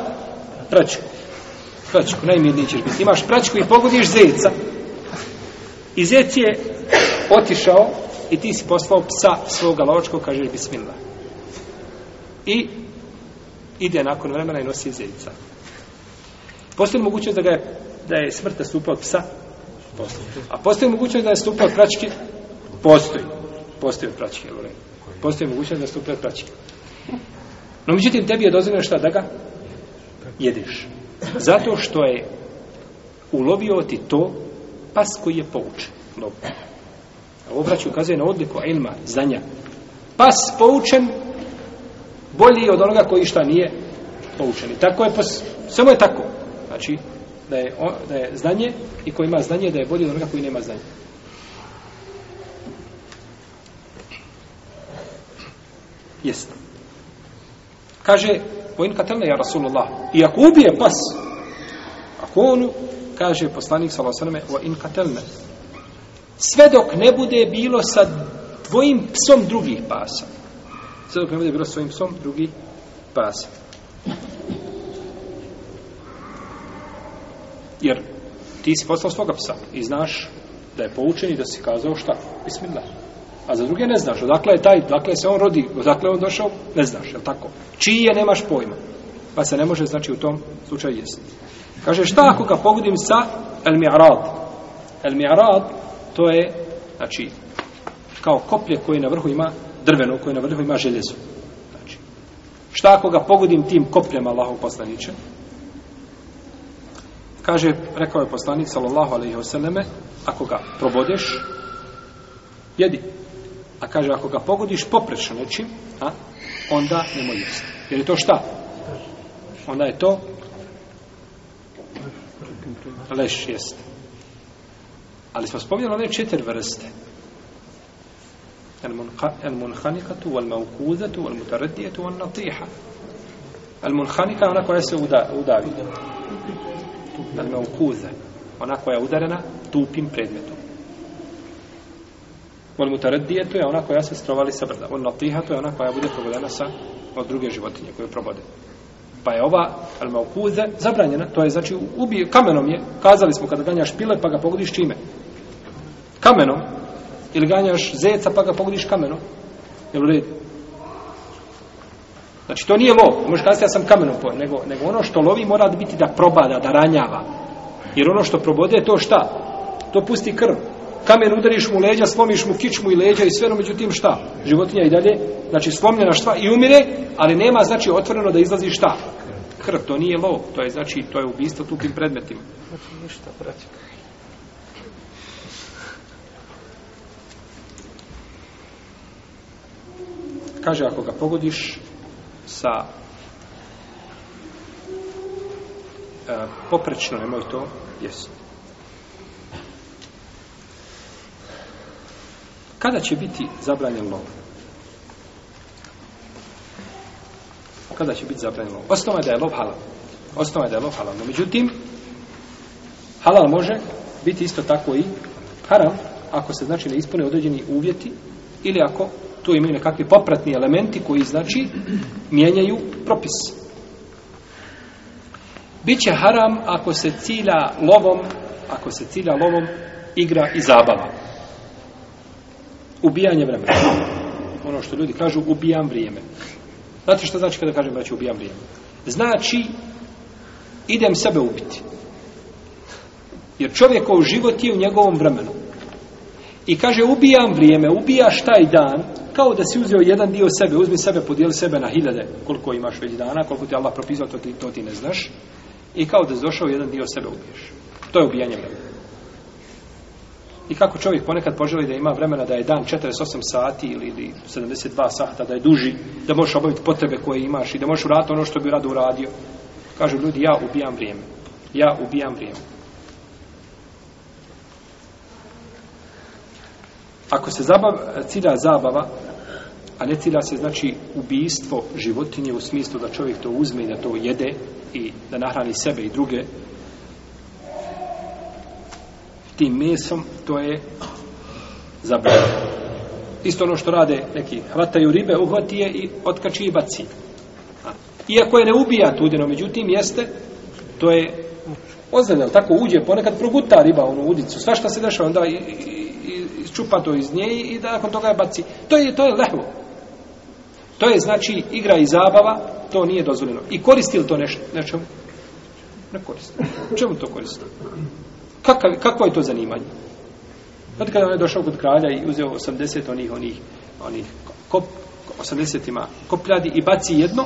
Pračku. Pračku, najmjedniji ćeš biti. Imaš pračku i pogodiš zeca. I zec je otišao i ti si poslao psa svoga lovačkog, kažeš, bismillah. I ide nakon vremena i nosi zeca. Postoji mogućnost da ga je, da je smrt nastupa od psa? Postoji. A postoji mogućnost da je nastupa od pračke? Postoji. Postoji od pračke. Postoji mogućnost da je nastupa od pračke. No, međutim, tebi je dozvoljeno šta da ga jedeš. Zato što je ulovio ti to pas koji je poučen. Lob. A ovo braću ukazuje na odliku ilma, znanja. Pas poučen bolji od onoga koji šta nije poučen. I tako je, pos... samo je tako. Znači, da je, o, da je znanje i ko ima znanje, da je bolje od onoga koji nema znanje. Jest. Kaže, vojn katelne, ja Rasulullah, i ako ubije pas, ako on, kaže poslanik, salo sveme, o in katelne, sve dok ne bude bilo sa tvojim psom drugih pasa. Sve dok ne bude bilo sa tvojim psom drugih pasa. jer ti si poslao svoga psa i znaš da je poučen i da si kazao šta, bismillah. A za druge ne znaš, odakle je taj, odakle se on rodi, odakle je on došao, ne znaš, je tako? Čiji je, nemaš pojma. Pa se ne može, znači, u tom slučaju jesti. Kaže, šta ako ga pogodim sa el mi'arad? El mi'arad, to je, znači, kao koplje koje na vrhu ima drveno, koje na vrhu ima željezo. Znači, šta ako ga pogodim tim kopljem Allahog poslaniče? Kaže, rekao je poslanik sallallahu alejhi ve selleme, ako ga probodeš, jedi. A kaže, ako ga pogodiš poprečno nečim, a, onda nemoj jesti. Jer je to šta? Onda je to leš jeste. Ali smo spomljali one četiri vrste. El munhanikatu, el maukuzatu, el mutaradijetu, el natiha. El munhanika je ona koja se udavi. Al-Mawkuza. Ona koja je udarena tupim predmetom. Wal mutaraddiya to je ona koja se strovali sa brda. Wal natiha to je ona koja bude pogodena sa od druge životinje koje probode. Pa je ova al maukuze zabranjena, to je znači ubije kamenom je. Kazali smo kada ganjaš pile pa ga pogodiš čime? Kamenom. Ili ganjaš zeca pa ga pogodiš kamenom. Jel u redu? Znači, to nije lov. Možeš kazati, ja sam kamenom pojel. Nego, nego ono što lovi mora da biti da probada, da ranjava. Jer ono što probode, to šta? To pusti krv. Kamen udariš mu leđa, slomiš mu kičmu i leđa i sve, no međutim šta? Životinja i dalje, znači slomljena šta i umire, ali nema znači otvoreno da izlazi šta? Krv, to nije lov, to je znači, to je ubistvo tupim predmetima. Znači ništa, braći. Kaže, ako ga pogodiš, sa e, poprečno, nemoj to, jesu. Kada će biti zabranjen lov? Kada će biti zabranjen lov? Osnova je da je lov halal. Osnova je da je lov halal. No, međutim, halal može biti isto tako i haram, ako se znači ne ispune određeni uvjeti, ili ako tu imaju nekakvi popratni elementi koji znači mijenjaju propis. Biće haram ako se cilja lovom, ako se cilja lovom igra i zabava. Ubijanje vremena. Ono što ljudi kažu, ubijam vrijeme. Znate što znači kada kažem, braću, ubijam vrijeme? Znači, idem sebe ubiti. Jer čovjekov život je u njegovom vremenu. I kaže, ubijam vrijeme, ubijaš taj dan, kao da si uzeo jedan dio sebe, uzmi sebe, podijeli sebe na hiljade, koliko imaš već dana, koliko ti Allah propisao, to ti, to ti ne znaš, i kao da si došao jedan dio sebe ubiješ. To je ubijanje vremena. I kako čovjek ponekad poželi da ima vremena da je dan 48 sati ili, ili 72 sata, da je duži, da možeš obaviti potrebe koje imaš i da možeš uraditi ono što bi rado uradio. Kažu ljudi, ja ubijam vrijeme. Ja ubijam vrijeme. ako se zabav, cilja zabava, a ne cilja se znači ubijstvo životinje u smislu da čovjek to uzme i da to jede i da nahrani sebe i druge, tim mesom to je zabavno. Isto ono što rade neki, hvataju ribe, uhvati je i otkači i baci. Iako je ne ubija tudeno, međutim, jeste, to je ozljeda, tako uđe, ponekad proguta riba, onu udicu, sva šta se dešava, onda i, i, iščupa to iz nje i da nakon toga je baci. To je, to je lehvo. To je znači igra i zabava, to nije dozvoljeno. I koristi li to neš, nečemu? Ne koristi. Čemu to koristi? Kakav, kako je to zanimanje? Znate kada on je došao kod kralja i uzeo 80 onih, onih, onih kop, 80 ima kopljadi i baci jedno,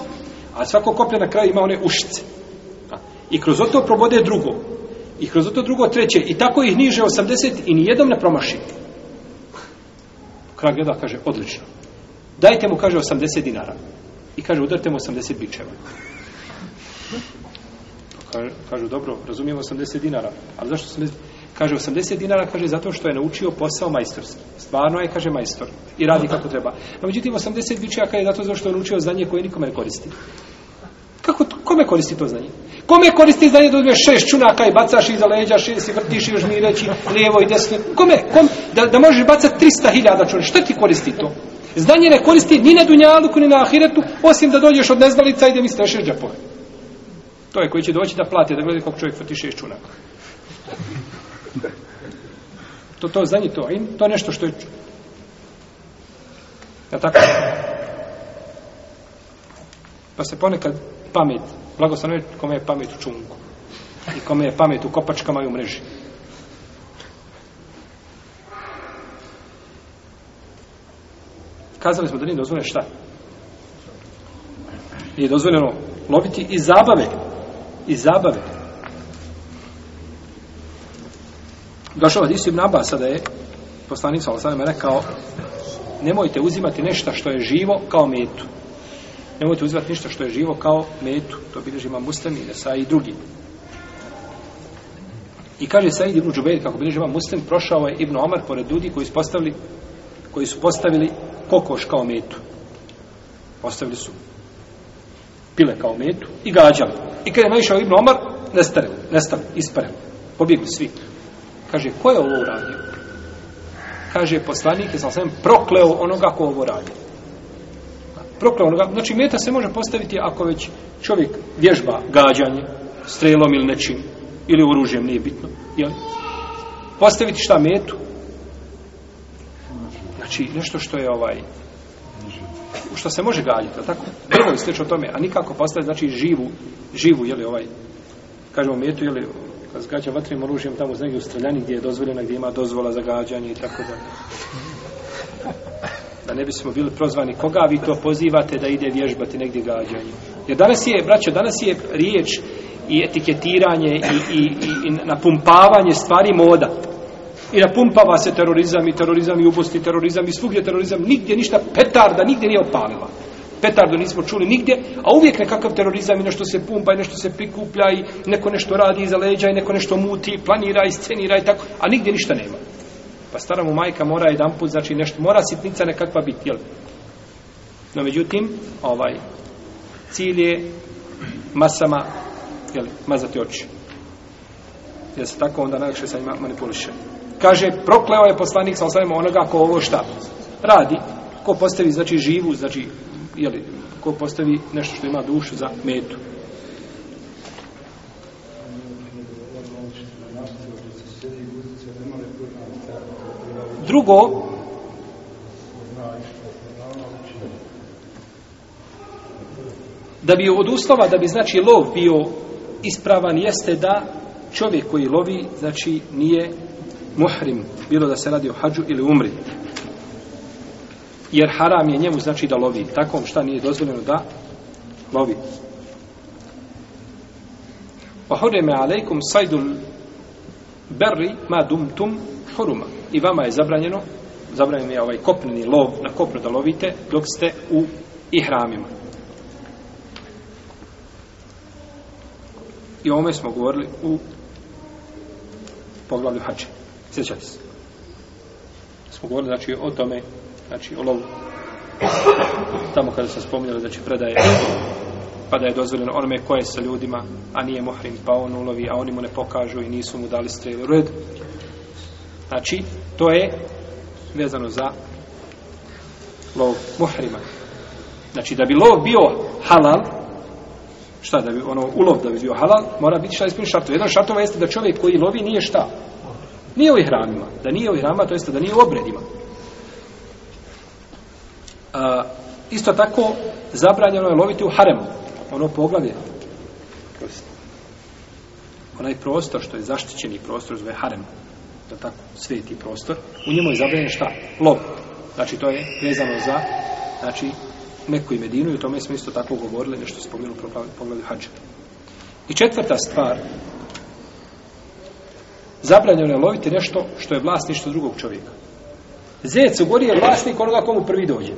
a svako koplja na kraju ima one ušice. I kroz to probode drugo. I kroz to drugo treće. I tako ih niže 80 i ni jednom ne promaši. Kralj gleda, kaže, odlično. Dajte mu, kaže, 80 dinara. I kaže, udarte mu 80 bičeva. Kažu, dobro, razumijem 80 dinara. A zašto sam... Kaže, 80 dinara, kaže, zato što je naučio posao majstorski. Stvarno je, kaže, majstor. I radi kako treba. No, međutim, 80 bičeva, kaže, zato što je naučio znanje koje nikome ne koristi. Kako, kome koristi to znanje? Kome koristi znanje da uzmeš šest čunaka i bacaš iza leđa, šest i vrtiš i žmireći lijevo i desno? Kome? Kom? Da, da možeš bacati 300 hiljada čunaka? Što ti koristi to? Znanje ne koristi ni na Dunjaluku, ni na Ahiretu, osim da dođeš od nezdalica i da mi steše džepove. To je koji će doći da plate, da gleda kako čovjek vrti šest čunaka. To, to znanje to, to je nešto što je... Ja tako? Pa se ponekad pamet blagoslovno je kome je pamet u čunku i kome je pamet u kopačkama i u mreži. Kazali smo da nije dozvoljeno šta? Nije dozvoljeno loviti iz zabave. Iz zabave. Došao od Isu Nabasa da je poslanik sa Osanima rekao nemojte uzimati nešto što je živo kao metu. Nemojte uzvat ništa što je živo kao metu. To bilježi imam muslim i nesa i drugi. I kaže Said ibn Džubeir, kako bilježi imam muslim, prošao je ibn Omar pored ljudi koji su postavili, koji su postavili kokoš kao metu. Postavili su pile kao metu i gađali. I kada je naišao ibn Omar, nestareo, nestareo, ispareo. Pobjegli svi. Kaže, ko je ovo uradio? Kaže, poslanik je sam sam prokleo onoga ko ovo radio proklao onoga. Znači, meta se može postaviti ako već čovjek vježba gađanje, strelom ili nečim, ili oružjem, nije bitno. Jel? Postaviti šta metu? Znači, nešto što je ovaj što se može gađati, al tako? Drvo i o tome, a nikako postaje znači živu, živu je li ovaj kažemo metu je li kad zgađa vatrenim oružjem tamo iz negdje u streljani gdje je dozvoljeno, gdje ima dozvola za gađanje i tako dalje da ne bismo bili prozvani koga vi to pozivate da ide vježbati negdje gađanje. Jer danas je, braćo, danas je riječ i etiketiranje i, i, i, i napumpavanje stvari moda. I napumpava se terorizam i terorizam i ubost i terorizam i svugdje terorizam, nigdje ništa, petarda nigdje nije opalila. Petardu nismo čuli nigdje, a uvijek nekakav terorizam i nešto se pumpa i nešto se prikuplja i neko nešto radi iza leđa i neko nešto muti, planira i scenira i tako, a nigdje ništa nema. Pa stara mu majka mora jedan put, znači nešto, mora sitnica nekakva biti, jel? No, međutim, ovaj, cilj je masama, jel, mazati oči. Jer se tako onda najviše sa njima manipuliše. Kaže, prokleo je poslanik sa osvajem onoga ko ovo šta radi, ko postavi, znači, živu, znači, jel, ko postavi nešto što ima dušu za metu. Drugo, da bi od uslova, da bi znači lov bio ispravan, jeste da čovjek koji lovi, znači nije muhrim, bilo da se radi o hađu ili umri. Jer haram je njemu znači da lovi. Takom šta nije dozvoljeno da lovi. Pa hodeme alejkum sajdul berri ma dumtum huruma. I vama je zabranjeno, zabranjeno je ovaj kopneni lov, na kopno da lovite, dok ste u ihramima. I o ovome smo govorili u poglavlju hače. Sjećate se. Smo govorili, znači, o tome, znači, o lovu. Tamo kada se spominjali, znači, predaje pa da je dozvoljeno onome koje sa ljudima, a nije muhrim, pa on ulovi, a oni mu ne pokažu i nisu mu dali strelu red. Znači, to je vezano za lov muhrima. Znači, da bi lov bio halal, šta da bi, ono, ulov da bi bio halal, mora biti šta ispuni šartu. Jedan šartova jeste da čovjek koji lovi nije šta? Nije u ihramima. Da nije u ihramima, to jeste da nije u obredima. A, isto tako, zabranjeno je loviti u haremu ono poglavlje onaj prostor što je zaštićeni prostor zove harem da tako sveti prostor u njemu je zabranjen šta lov znači to je vezano za znači Meku i Medinu i o tome smo isto tako govorili nešto spomenu pro poglavlju hadža i četvrta stvar zabranjeno je loviti nešto što je vlasništvo drugog čovjeka Zec u gori je vlasnik onoga komu prvi dođe.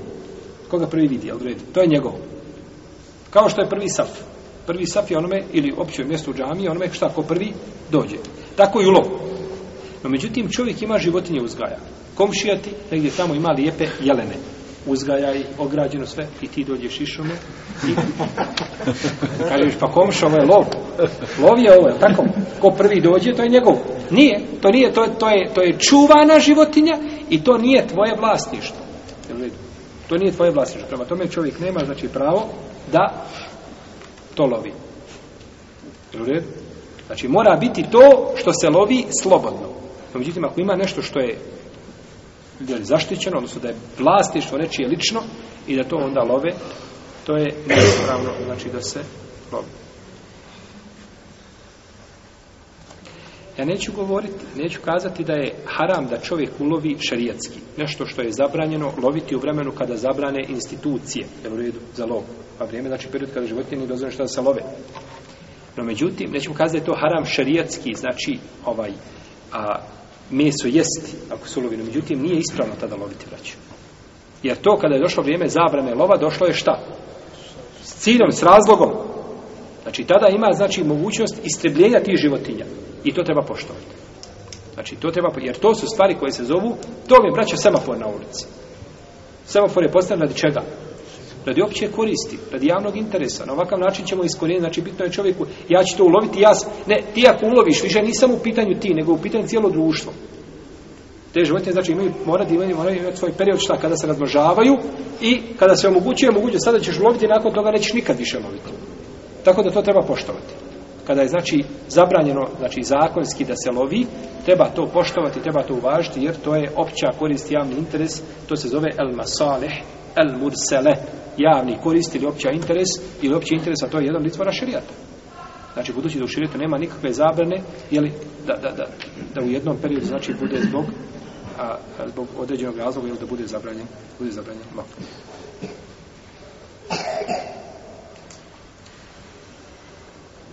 Koga prvi vidi, jel To je njegovo. Kao što je prvi saf. Prvi saf je onome, ili opće mjesto u džami, onome šta ko prvi dođe. Tako i ulov. No, međutim, čovjek ima životinje uzgaja. Komšija ti, negdje tamo ima lijepe jelene. Uzgajaj, ograđeno sve, i ti dođeš išome. I... Kažeš, pa komša, ovo je lov. Lov je ovo, tako? Ko prvi dođe, to je njegov. Nije, to nije, to, to, je, to je čuvana životinja i to nije tvoje vlasništvo. To nije tvoje vlasništvo. Prema tome čovjek nema, znači, pravo da to lovi. Znači, mora biti to što se lovi slobodno. No, međutim, ako ima nešto što je ili zaštićeno, odnosno da je vlastištvo nečije lično i da to onda love, to je neopravno, znači da se lovi. Ja neću govoriti, neću kazati da je haram da čovjek ulovi šarijatski. Nešto što je zabranjeno loviti u vremenu kada zabrane institucije, jer u redu za lov. Pa vrijeme, znači period kada životinje nije dozvore što da se love. No međutim, nećemo kazati da je to haram šarijatski, znači ovaj, a, meso jesti ako se ulovi. No međutim, nije ispravno tada loviti vraću. Jer to kada je došlo vrijeme zabrane lova, došlo je šta? S ciljom, s razlogom. Znači, tada ima, znači, mogućnost istrebljenja tih životinja. I to treba poštovati. Znači, to treba, jer to su stvari koje se zovu, to mi braća semafor na ulici. Semafor je postavljen radi čega? Radi opće koristi, radi javnog interesa. Na ovakav način ćemo iskorijeniti, znači, bitno je čovjeku, ja ću to uloviti, ja Ne, ti ako uloviš, više nisam u pitanju ti, nego u pitanju cijelo društvo. Te životinje, znači, imaju, mora da imaju, moraju imati svoj period šta, kada se razmožavaju i kada se omogućuje, omogućuje, sada ćeš loviti, nakon toga nećeš nikad više loviti. Tako da to treba poštovati. Kada je znači zabranjeno, znači zakonski da se lovi, treba to poštovati, treba to uvažiti, jer to je opća korist javni interes, to se zove el masaleh, el mursele, javni korist ili opća interes, ili opći interes, a to je jedan litvora šarijata. Znači, budući da u širijetu nema nikakve zabrane, jeli, da, da, da, da u jednom periodu, znači, bude zbog, a, zbog određenog razloga, jeli, da bude zabranjen, bude zabranjen mak. Thank you.